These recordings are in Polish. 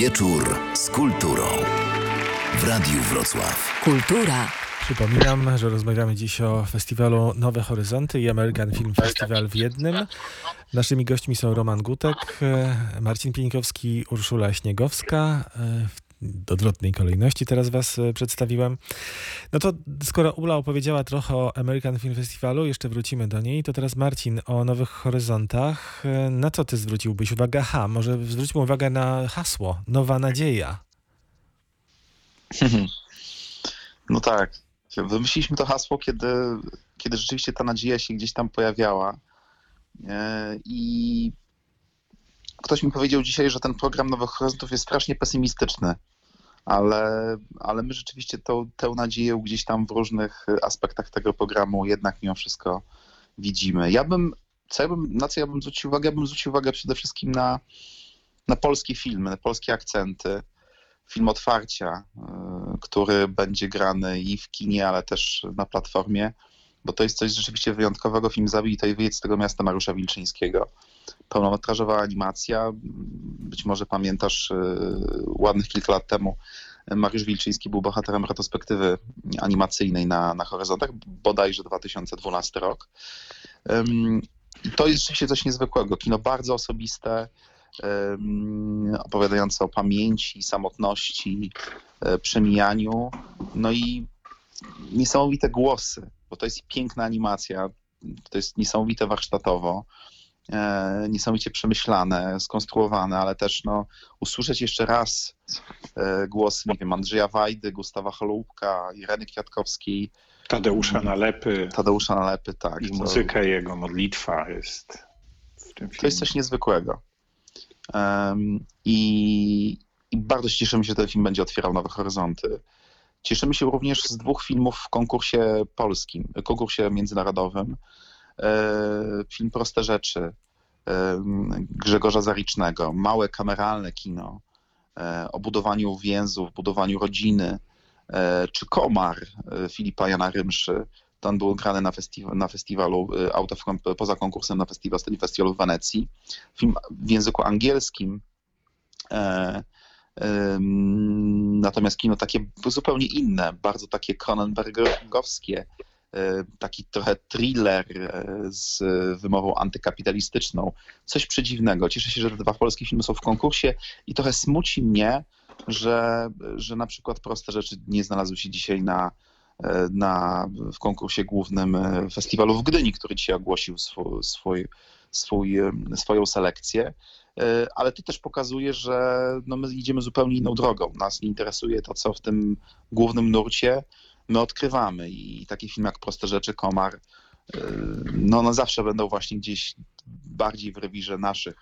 Wieczór z kulturą. W Radiu Wrocław. Kultura. Przypominam, że rozmawiamy dziś o festiwalu Nowe Horyzonty i American Film Festival w jednym. Naszymi gośćmi są Roman Gutek, Marcin Pienikowski, Urszula Śniegowska. E, W odwrotnej kolejności teraz was e, przedstawiłem. No to skoro Ula opowiedziała trochę o American Film Festivalu, jeszcze wrócimy do niej, to teraz Marcin o Nowych Horyzontach. E, Na co ty zwróciłbyś uwagę? Ha, może zwróćmy uwagę na hasło. Nowa nadzieja. No tak. Wymyśliliśmy to hasło, kiedy, kiedy rzeczywiście ta nadzieja się gdzieś tam pojawiała. E, I ktoś mi powiedział dzisiaj, że ten program Nowych Horyzontów jest strasznie pesymistyczny, ale, ale my rzeczywiście tą, tę nadzieję gdzieś tam w różnych aspektach tego programu jednak mimo wszystko widzimy. Ja bym, co ja bym, na co ja bym zwrócił uwagę? Ja bym zwrócił uwagę przede wszystkim na, na polskie filmy, na polskie akcenty film otwarcia, y, który będzie grany i w kinie, ale też na platformie, bo to jest coś rzeczywiście wyjątkowego. Film Zabij to i wyjedź z tego miasta Mariusza Wilczyńskiego. Pełnometrażowa animacja. Być może pamiętasz, y, ładnych kilka lat temu Mariusz Wilczyński był bohaterem retrospektywy animacyjnej na, na Horyzontach, bodajże 2012 rok. To jest rzeczywiście coś niezwykłego. Kino bardzo osobiste, opowiadające o pamięci, samotności, e, przemijaniu. No i niesamowite głosy, bo to jest piękna animacja, to jest niesamowite warsztatowo, niesamowicie przemyślane, skonstruowane, ale też no, usłyszeć jeszcze raz e, głos, nie wiem, Andrzeja Wajdy, Gustawa Holubka, Ireny Kwiatkowskiej, Tadeusza Nalepy Tadeusza Nalepy, tak. i to- muzyka jego, modlitwa jest w tym To jest filmie. coś niezwykłego. Em, I, I bardzo się cieszymy, że ten film będzie otwierał nowe horyzonty. Cieszymy się również z dwóch filmów w konkursie polskim, konkursie międzynarodowym. E, Film Proste Rzeczy em, Grzegorza Zaricznego, małe kameralne kino e, o budowaniu więzów, budowaniu rodziny, e, czy Komar e, Filipa Jana Rymszy. Ten był grany na, na festiwalu, e, of, poza konkursem na festiwal, festiwalu w Wenecji. Film w języku angielskim. E, natomiast kino takie zupełnie inne, bardzo takie Cronenbergowskie, e, taki trochę thriller e, z wymową antykapitalistyczną. Coś przedziwnego. Cieszę się, że dwa polskie filmy są w konkursie i trochę smuci mnie, że, że na przykład proste rzeczy nie znalazły się dzisiaj na, e, na, w konkursie głównym e, festiwalu w Gdyni, który dzisiaj ogłosił swój, swój, swój, e, swoją selekcję. E, Ale to też pokazuje, że no my idziemy zupełnie inną drogą. Nas interesuje to, co w tym głównym nurcie my odkrywamy. I takie filmy jak Proste Rzeczy, Komar, e, no one zawsze będą właśnie gdzieś bardziej w rewirze naszych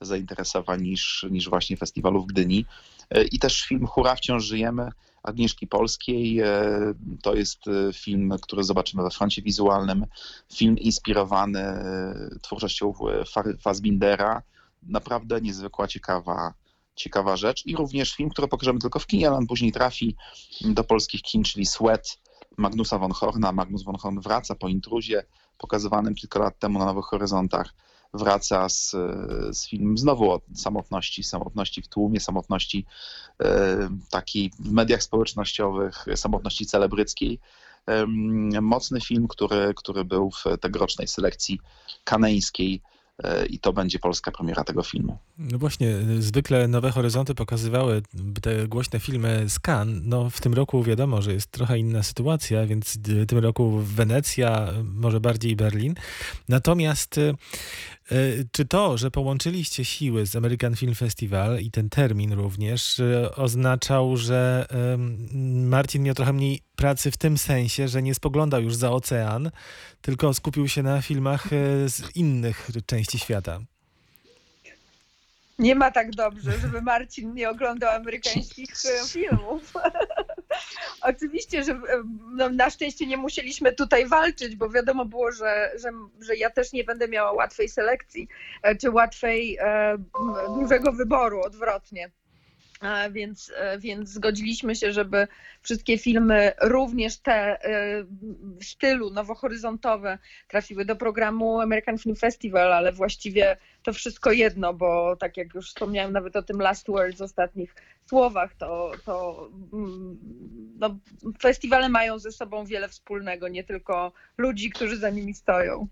zainteresowań niż, niż właśnie festiwalu w Gdyni. E, I też film Hura, wciąż żyjemy Agnieszki Polskiej. e, To jest film, który zobaczymy we froncie wizualnym. Film inspirowany twórczością Fa- Fassbindera. Naprawdę niezwykła, ciekawa, ciekawa rzecz. I również film, który pokażemy tylko w kinie, ale on później trafi do polskich kin, czyli Sweat Magnusa von Horna. Magnus von Horn wraca po intruzie, pokazywanym kilka lat temu na Nowych Horyzontach. Wraca z, z filmem znowu o samotności, samotności w tłumie, samotności e, takiej w mediach społecznościowych, samotności celebryckiej. Mocny film, który, który był w tegorocznej selekcji kaneńskiej i to będzie polska premiera tego filmu. No właśnie, zwykle Nowe Horyzonty pokazywały te głośne filmy z Cannes. No w tym roku wiadomo, że jest trochę inna sytuacja, więc y, tym roku Wenecja, może bardziej Berlin. Natomiast y, czy to, że połączyliście siły z American Film Festival i ten termin również y, oznaczał, że Marcin miał trochę mniej pracy w tym sensie, że nie spoglądał już za ocean, tylko skupił się na filmach y, z innych części świata? Nie ma tak dobrze, żeby Marcin nie oglądał amerykańskich e, filmów. Oczywiście, że no, na szczęście nie musieliśmy tutaj walczyć, bo wiadomo było, że, że, że ja też nie będę miała łatwej selekcji, e, czy łatwej, e, dużego wyboru, odwrotnie. Więc, e, więc zgodziliśmy się, żeby wszystkie filmy, również te e, w stylu nowohoryzontowe, trafiły do programu American Film Festival, ale właściwie to wszystko jedno, bo tak jak już wspomniałem nawet o tym Last Words, ostatnich słowach, to, to mm, no, festiwale mają ze sobą wiele wspólnego, nie tylko ludzi, którzy za nimi stoją.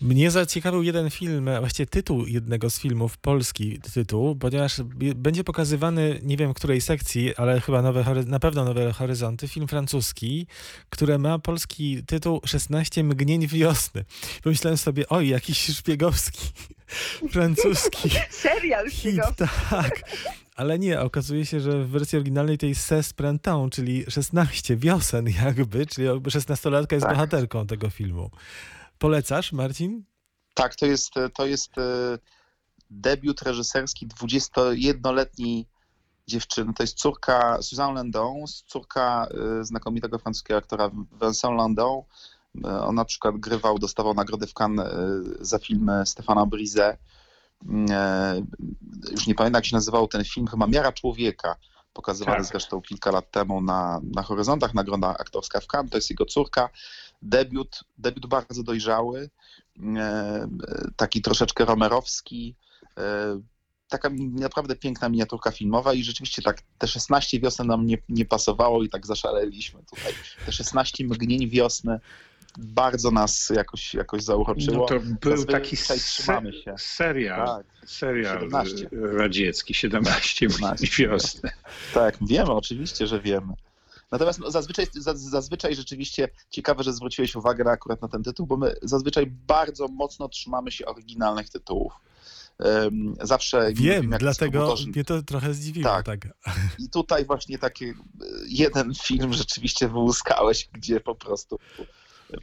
Mnie zaciekawił jeden film, właściwie tytuł jednego z filmów, polski tytuł, ponieważ będzie pokazywany, nie wiem w której sekcji, ale chyba nowe, na pewno Nowe Horyzonty, film francuski, który ma polski tytuł 16 mgnień wiosny. Pomyślałem sobie, oj, jakiś szpiegowski, francuski Serial hit, tak. Ale nie, okazuje się, że w wersji oryginalnej tej 16 printemps, czyli 16 wiosen jakby, czyli 16-latka jest Tak. bohaterką tego filmu. Polecasz, Marcin? Tak, to jest, to jest e, debiut reżyserski 21-letniej dziewczyny. To jest córka Suzanne Landon, córka e, znakomitego francuskiego aktora Vincent Landon. E, On na przykład grywał, dostawał nagrody w Cannes za film Stefana Brise. E, Już nie pamiętam, jak się nazywał ten film, chyba Miara Człowieka, pokazywany Tak. zresztą kilka lat temu na, na Horyzontach, nagroda aktorska w Cannes. To jest jego córka. Debiut, debiut bardzo dojrzały e, taki troszeczkę romerowski. e, Taka naprawdę piękna miniaturka filmowa i rzeczywiście tak te 16 wiosen nam nie, nie pasowało i tak zaszaleliśmy tutaj. Te 16 mgnień wiosny bardzo nas jakoś, jakoś zauroczyło. No to był Zazwyczaj taki trzymamy se- się. serial, Tak, serial 17. radziecki, 17 17. wiosny. tak, wiemy, oczywiście, że wiemy. Natomiast no, zazwyczaj, za- zazwyczaj rzeczywiście ciekawe, że zwróciłeś uwagę na, akurat na ten tytuł, bo my zazwyczaj bardzo mocno trzymamy się oryginalnych tytułów. Em, Zawsze Wiem, wiem, dlatego mnie to trochę zdziwiło. Tak. Tak. I tutaj właśnie taki e, jeden film rzeczywiście wyłuskałeś, gdzie po prostu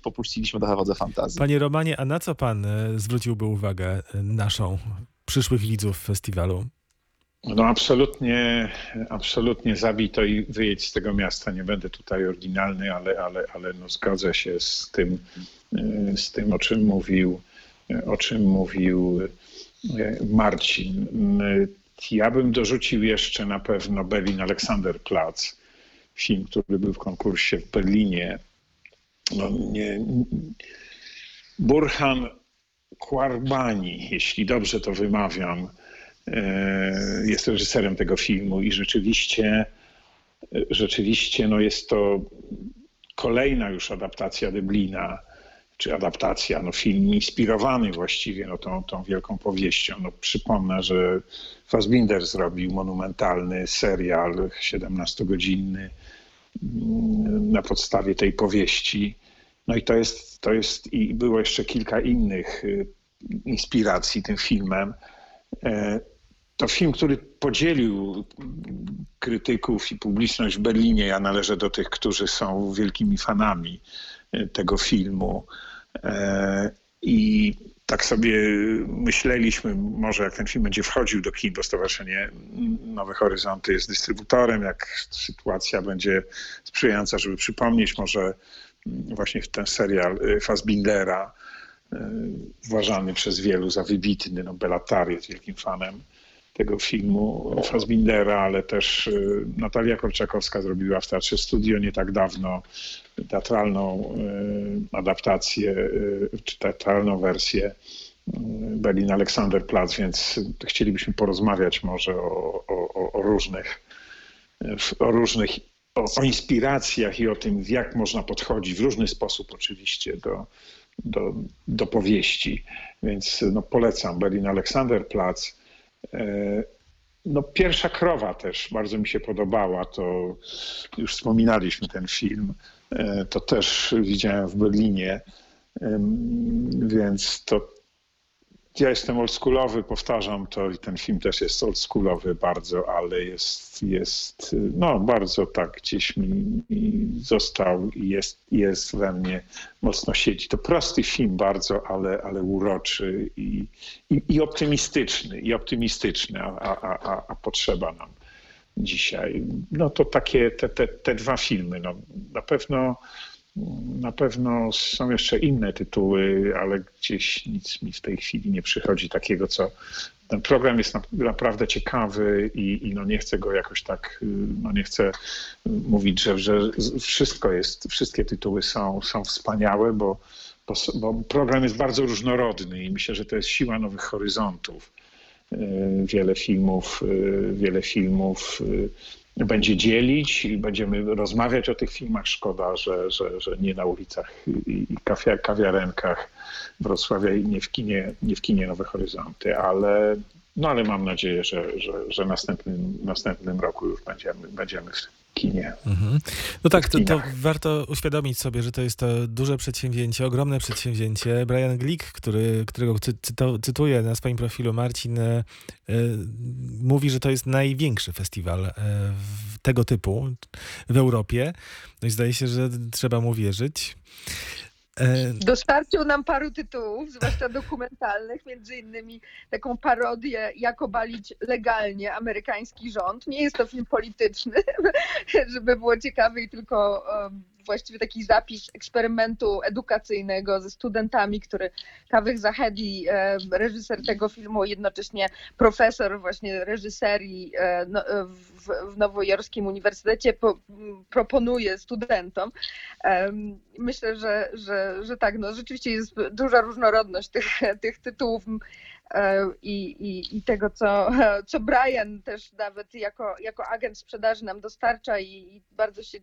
popuściliśmy trochę wodze fantazji. Panie Romanie, a na co pan e, zwróciłby uwagę e, naszą, przyszłych widzów festiwalu? No absolutnie, absolutnie zabij to i wyjedź z tego miasta. Nie będę tutaj oryginalny, ale, ale, ale no zgodzę się z tym, e, z tym, o czym mówił, o czym mówił Marcin. E, Ja bym dorzucił jeszcze na pewno Berlin Alexanderplatz, film, który był w konkursie w Berlinie. No, nie, Burhan Kwarbani, jeśli dobrze to wymawiam, e, jest reżyserem tego filmu i rzeczywiście, rzeczywiście no jest to kolejna już adaptacja Deblina, czy adaptacja, no film inspirowany właściwie no, tą, tą wielką powieścią. No, przypomnę, że Fassbinder zrobił monumentalny serial 17-godzinny mm, na podstawie tej powieści. No i to jest, to jest i było jeszcze kilka innych y, inspiracji tym filmem. E, To film, który podzielił krytyków i publiczność w Berlinie. Ja należę do tych, którzy są wielkimi fanami e, tego filmu. E, I tak sobie myśleliśmy, może jak ten film będzie wchodził do kin, bo Stowarzyszenie Nowe Horyzonty jest dystrybutorem, jak sytuacja będzie sprzyjająca, żeby przypomnieć może właśnie ten serial y, Fassbindera, y, uważany przez wielu za wybitny. No, Bellatar jest wielkim fanem tego filmu Fassbindera, ale też y, Natalia Korczakowska zrobiła w Teatrze Studio nie tak dawno teatralną adaptację, czy teatralną wersję Berlin Alexanderplatz, więc chcielibyśmy porozmawiać może o, o, o- różnych w- o różnych, o, o inspiracjach i o tym, jak można podchodzić w różny sposób oczywiście do, do, do powieści. Więc no, polecam Berlin Alexanderplatz. E, No, pierwsza krowa też bardzo mi się podobała. To już wspominaliśmy ten film. E, To też widziałem w Berlinie. Em, Więc to ja jestem oldschoolowy, powtarzam to i ten film też jest oldschoolowy bardzo, ale jest, jest no bardzo tak gdzieś mi, został i jest, jest we mnie, mocno siedzi. To prosty film bardzo, ale, ale uroczy i, i, i optymistyczny, i optymistyczny, a, a, a, a potrzeba nam dzisiaj. No to takie te, te, te dwa filmy. No, na pewno na pewno są jeszcze inne tytuły, ale gdzieś nic mi w tej chwili nie przychodzi takiego, co ten program jest naprawdę ciekawy i, i, no nie chcę go jakoś tak, no nie chcę mówić, że, że wszystko jest, wszystkie tytuły są, są wspaniałe, bo, bo, bo program jest bardzo różnorodny i myślę, że to jest siła nowych horyzontów. Wiele filmów, wiele filmów będzie dzielić i będziemy rozmawiać o tych filmach. Szkoda, że, że, że nie na ulicach i kawiarenkach Wrocławia i nie w kinie, nie w kinie Nowe Horyzonty, ale, no ale mam nadzieję, że, że, że następnym, następnym roku już będziemy, będziemy w kinie. Mhm. No tak, to, to, warto uświadomić sobie, że to jest to duże przedsięwzięcie, ogromne przedsięwzięcie. Brian Glick, który, którego cy, cytuję na swoim profilu, Marcin, e, mówi, że to jest największy festiwal e, tego typu w Europie. No i zdaje się, że trzeba mu wierzyć. E, Dostarczył nam paru tytułów, zwłaszcza dokumentalnych, między innymi taką parodię Jak obalić legalnie amerykański rząd. Nie jest to film polityczny, żeby było ciekawe i tylko właściwie taki zapis eksperymentu edukacyjnego ze studentami, który Kawek Zahedi, e, reżyser tego filmu, jednocześnie profesor właśnie reżyserii e, no, e, w, w Nowojorskim Uniwersytecie po, proponuje studentom. Myślę, że, że, że tak, no rzeczywiście jest duża różnorodność tych, tych tytułów i, i, i tego, co, co Brian też nawet jako, jako agent sprzedaży nam dostarcza i, i bardzo się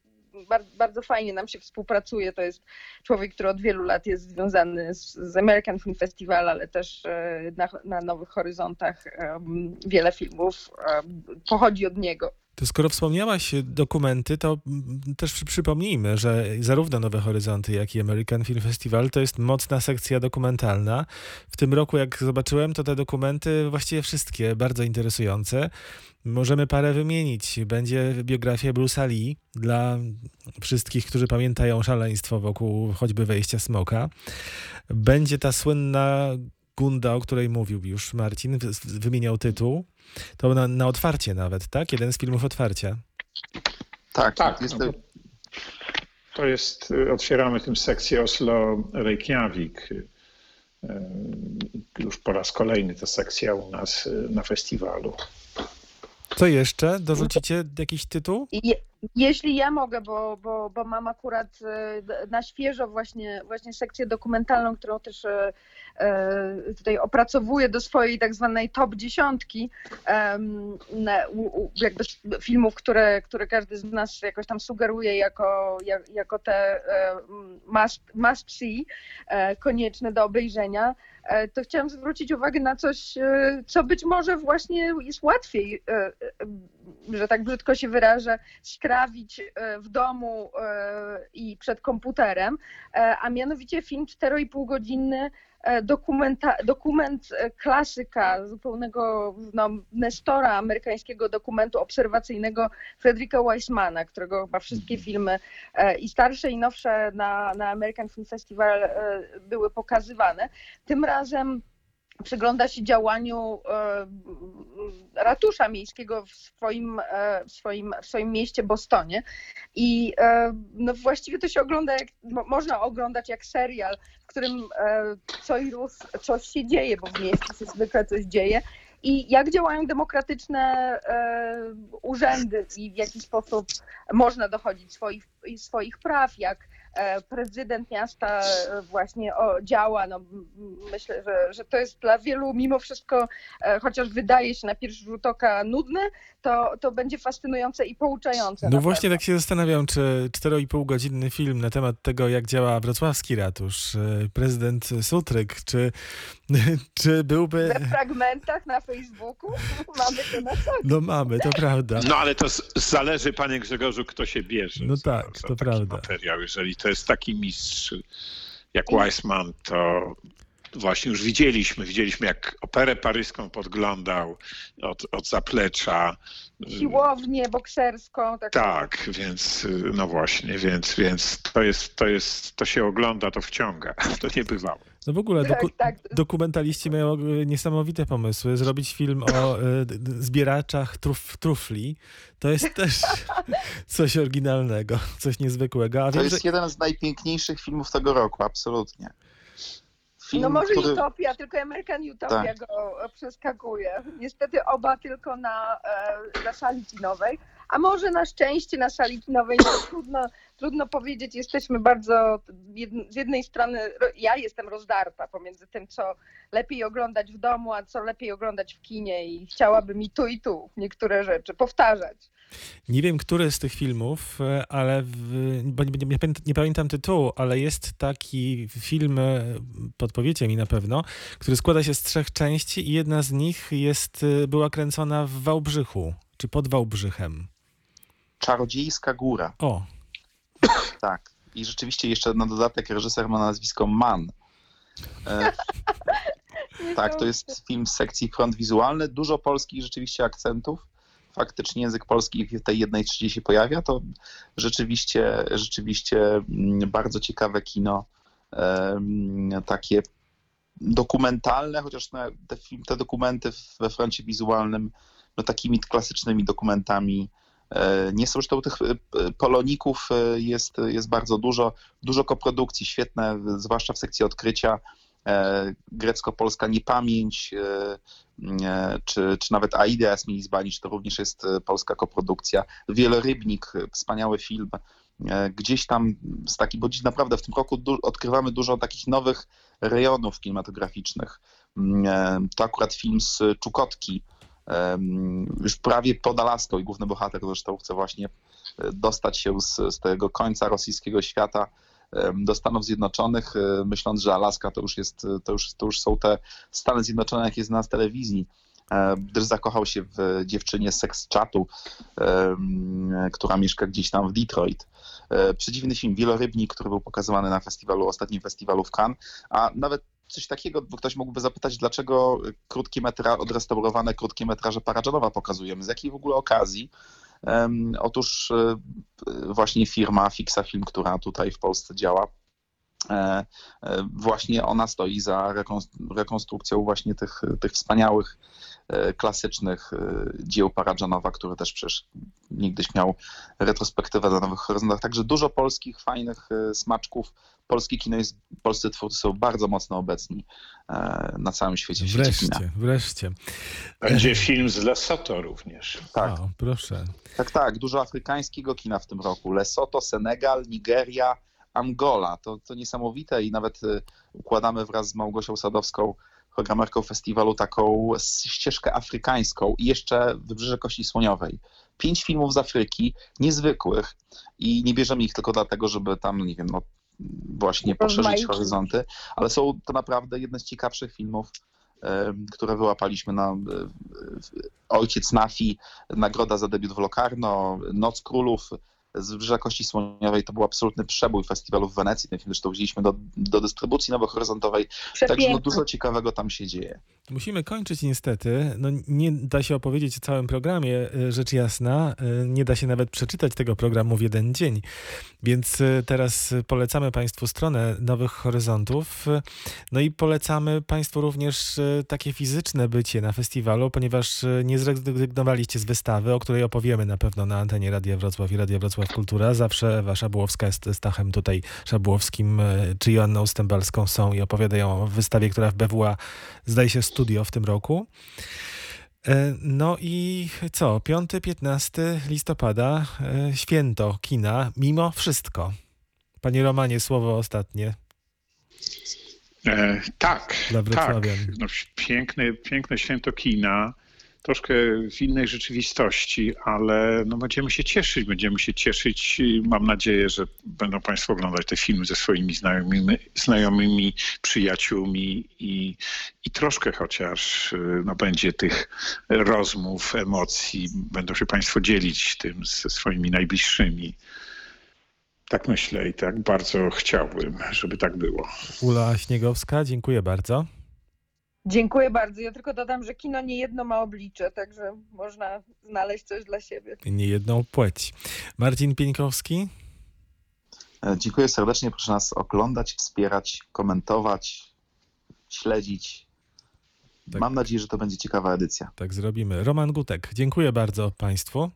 bardzo, bardzo fajnie nam się współpracuje. To jest człowiek, który od wielu lat jest związany z, z American Film Festival, ale też e, na, na Nowych Horyzontach wiele filmów pochodzi od niego. To skoro wspomniałaś dokumenty, to też przypomnijmy, że zarówno Nowe Horyzonty, jak i American Film Festival to jest mocna sekcja dokumentalna. W tym roku, jak zobaczyłem, to te dokumenty właściwie wszystkie bardzo interesujące. Możemy parę wymienić. Będzie biografia Bruce'a Lee dla wszystkich, którzy pamiętają szaleństwo wokół choćby wejścia smoka. Będzie ta słynna Gunda, o której mówił już Marcin, wymieniał tytuł. To na, na otwarcie nawet, tak? Jeden z filmów otwarcia. Tak, tak. Jest to... to jest, y, otwieramy tym sekcję Oslo Reykjavik. Y, już po raz kolejny ta sekcja u nas y, na festiwalu. Co jeszcze? Dorzucicie jakiś tytuł? Je, jeśli ja mogę, bo, bo, bo mam akurat na świeżo właśnie, właśnie sekcję dokumentalną, którą też E, tutaj opracowuje do swojej tak zwanej top dziesiątki jakby filmów, które, które każdy z nas jakoś tam sugeruje jako, jako te e, must, must see, e, konieczne do obejrzenia, to chciałam zwrócić uwagę na coś, co być może właśnie jest łatwiej, że tak brzydko się wyrażę, skrawić w domu i przed komputerem, a mianowicie film 4,5 godzinny E, dokumenta, dokument e, klasyka, zupełnego no, nestora amerykańskiego dokumentu obserwacyjnego Fredrika Weissmana, którego chyba wszystkie mhm. filmy e, i starsze i nowsze na, na American Film Festival były pokazywane. Tym razem przygląda się działaniu e, ratusza miejskiego w swoim, e, w swoim, w swoim mieście Bostonie. I e, no właściwie to się ogląda, jak, można oglądać jak serial, w którym co i rusz coś się dzieje, bo w mieście się zwykle coś dzieje. I jak działają demokratyczne urzędy i w jaki sposób można dochodzić swoich, swoich praw, jak prezydent miasta e, właśnie o, działa. No, myślę, że, że to jest dla wielu mimo wszystko, e, chociaż wydaje się na pierwszy rzut oka nudne, to, to będzie fascynujące i pouczające. No właśnie pewno. tak się zastanawiam, czy 4,5 godzinny film na temat tego, jak działa wrocławski ratusz, prezydent Sutryk, czy, czy byłby... We fragmentach na Facebooku mamy to na co? No mamy, to prawda. No ale to zależy, panie Grzegorzu, kto się bierze. No tak, za, to prawda. materiał. Jeżeli to jest taki mistrz jak Weissman, to właśnie już widzieliśmy, widzieliśmy jak operę paryską podglądał od, od zaplecza. Siłownię bokserską. Tak, tak więc no właśnie, więc, więc to jest, to jest, to się ogląda, to wciąga, to nie bywało. No w ogóle doku tak, tak. dokumentaliści mają niesamowite pomysły. Zrobić film o y, zbieraczach truf, trufli to jest też coś oryginalnego, coś niezwykłego. A to wiem, jest że... jeden z najpiękniejszych filmów tego roku, absolutnie. Film, no może który... Utopia, tylko American Utopia Tak. go przeskakuje. Niestety oba tylko na, e, na sali kinowej, a może na szczęście na sali kinowej, no, trudno, trudno powiedzieć, jesteśmy bardzo, z jednej strony ro- ja jestem rozdarta pomiędzy tym, co lepiej oglądać w domu, a co lepiej oglądać w kinie i chciałabym i tu i tu niektóre rzeczy powtarzać. Nie wiem, który z tych filmów, e, ale w, bo nie, nie, nie pamiętam tytułu, ale jest taki film, e, podpowiecie mi na pewno, który składa się z trzech części i jedna z nich jest, e, była kręcona w Wałbrzychu, czy pod Wałbrzychem. Czarodziejska Góra, O, tak. I rzeczywiście jeszcze na dodatek reżyser ma nazwisko Mann. E, tak, to jest film z sekcji front wizualny. Dużo polskich rzeczywiście akcentów. Faktycznie język polski w tej jednej trzeciej się pojawia. To rzeczywiście, rzeczywiście mm, bardzo ciekawe kino. Takie dokumentalne, chociaż te, film, te dokumenty we froncie wizualnym no, takimi klasycznymi dokumentami e, nie są. Zresztą tych e, poloników e, jest, jest bardzo dużo. Dużo koprodukcji, świetne, zwłaszcza w sekcji odkrycia. E, Grecko-polska niepamięć, e, e, czy, czy nawet Aida Jasmini Zbanić, to również jest polska koprodukcja. Wielorybnik, wspaniały film. Gdzieś tam z taki, bo dziś naprawdę w tym roku du- odkrywamy dużo takich nowych rejonów kinematograficznych. Mm, To akurat film z Czukotki, em, już prawie pod Alaską i główny bohater zresztą chce właśnie dostać się z, z tego końca rosyjskiego świata do Stanów Zjednoczonych, e, myśląc, że Alaska to już, jest, to już, to już są te Stany Zjednoczone, jak jest na telewizji, e, gdyż zakochał się w dziewczynie z seks chatu, która mieszka gdzieś tam w Detroit. E, Przedziwny film Wielorybnik, który był pokazywany na festiwalu, ostatnim festiwalu w Cannes, a nawet coś takiego, bo ktoś mógłby zapytać, dlaczego krótkie metra, odrestaurowane krótkie metraże Paradżanowa pokazujemy, z jakiej w ogóle okazji. Otóż e, właśnie firma Fixa Film, która tutaj w Polsce działa, e, e, właśnie ona stoi za rekons- rekonstrukcją właśnie tych, tych wspaniałych, e, klasycznych e, dzieł Paradżanowa, który też przecież niegdyś miał retrospektywę na Nowych Horyzontach. Także dużo polskich, fajnych e, smaczków. Polskie kino jest, polscy twórcy są bardzo mocno obecni e, na całym świecie, w świecie wreszcie, wreszcie. Będzie film z Lesoto również. Tak. O, proszę. Tak, tak, dużo afrykańskiego kina w tym roku. Lesotho, Senegal, Nigeria, Angola. To, to niesamowite i nawet układamy wraz z Małgosią Sadowską, programerką festiwalu, taką ścieżkę afrykańską i jeszcze Wybrzeże Kości Słoniowej. Pięć filmów z Afryki, niezwykłych i nie bierzemy ich tylko dlatego, żeby tam, nie wiem, no, właśnie poszerzyć horyzonty, ale są to naprawdę jedne z ciekawszych filmów, które wyłapaliśmy na Ojciec Nafi, nagroda za debiut w Locarno, Noc Królów z Wybrzeża Kości Słoniowej. To był absolutny przebój festiwalu w Wenecji. Ten film zresztą wzięliśmy do, do dystrybucji nowohoryzontowej. Także no, dużo ciekawego tam się dzieje. Musimy kończyć niestety. No, nie da się opowiedzieć o całym programie, y, rzecz jasna. Y, Nie da się nawet przeczytać tego programu w jeden dzień. Więc y, teraz polecamy Państwu stronę Nowych Horyzontów. No i polecamy Państwu również takie fizyczne bycie na festiwalu, ponieważ nie zrezygnowaliście z wystawy, o której opowiemy na pewno na antenie Radia Wrocław i Radia Wrocław Kultura. Zawsze Ewa Szabłowska jest Stachem tutaj Szabłowskim y, czy Joanną Stębalską są i opowiadają o wystawie, która w BWA zdaje się studio w tym roku. E, No i co? 5-15 listopada, e, święto kina, mimo wszystko. Panie Romanie, słowo ostatnie. E, tak, tak. No, piękne, piękne święto kina, troszkę w innej rzeczywistości, ale no, będziemy się cieszyć, będziemy się cieszyć. Mam nadzieję, że będą Państwo oglądać te filmy ze swoimi znajomymi, znajomymi przyjaciółmi i, i troszkę chociaż no, będzie tych rozmów, emocji, będą się Państwo dzielić tym ze swoimi najbliższymi. Tak myślę i tak bardzo chciałbym, żeby tak było. Ula Śniegowska, dziękuję bardzo. Dziękuję bardzo. Ja tylko dodam, że kino nie jedno ma oblicze, także można znaleźć coś dla siebie. Nie jedną płeć. Marcin Pieńkowski, E, Dziękuję serdecznie. Proszę nas oglądać, wspierać, komentować, śledzić. Tak. Mam nadzieję, że to będzie ciekawa edycja. tak zrobimy. Roman Gutek, dziękuję bardzo Państwu.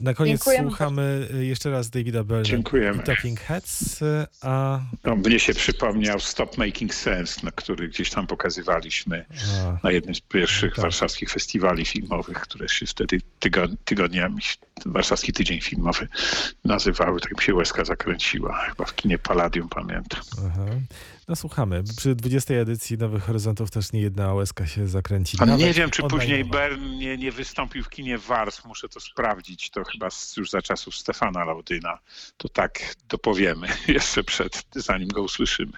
Na koniec Dziękujemy słuchamy y, jeszcze raz Davida Byrne Dziękujemy. i Talking Heads, y, a, No, mnie się przypomniał Stop Making Sense, na który gdzieś tam pokazywaliśmy a na jednym z pierwszych Tak. warszawskich festiwali filmowych, które się wtedy tygo, tygodniami, warszawski tydzień filmowy nazywały. Tak mi się łezka zakręciła. Chyba w kinie Palladium, pamiętam. aha. No słuchamy. Przy 20 edycji Nowych Horyzontów też nie jedna łezka się zakręci. A Nawet nie wiem, czy później. Bern nie, nie wystąpił w kinie Wars. Muszę to sprawdzić. To chyba już za czasów Stefana Laudyna. To tak dopowiemy jeszcze przed, zanim go usłyszymy.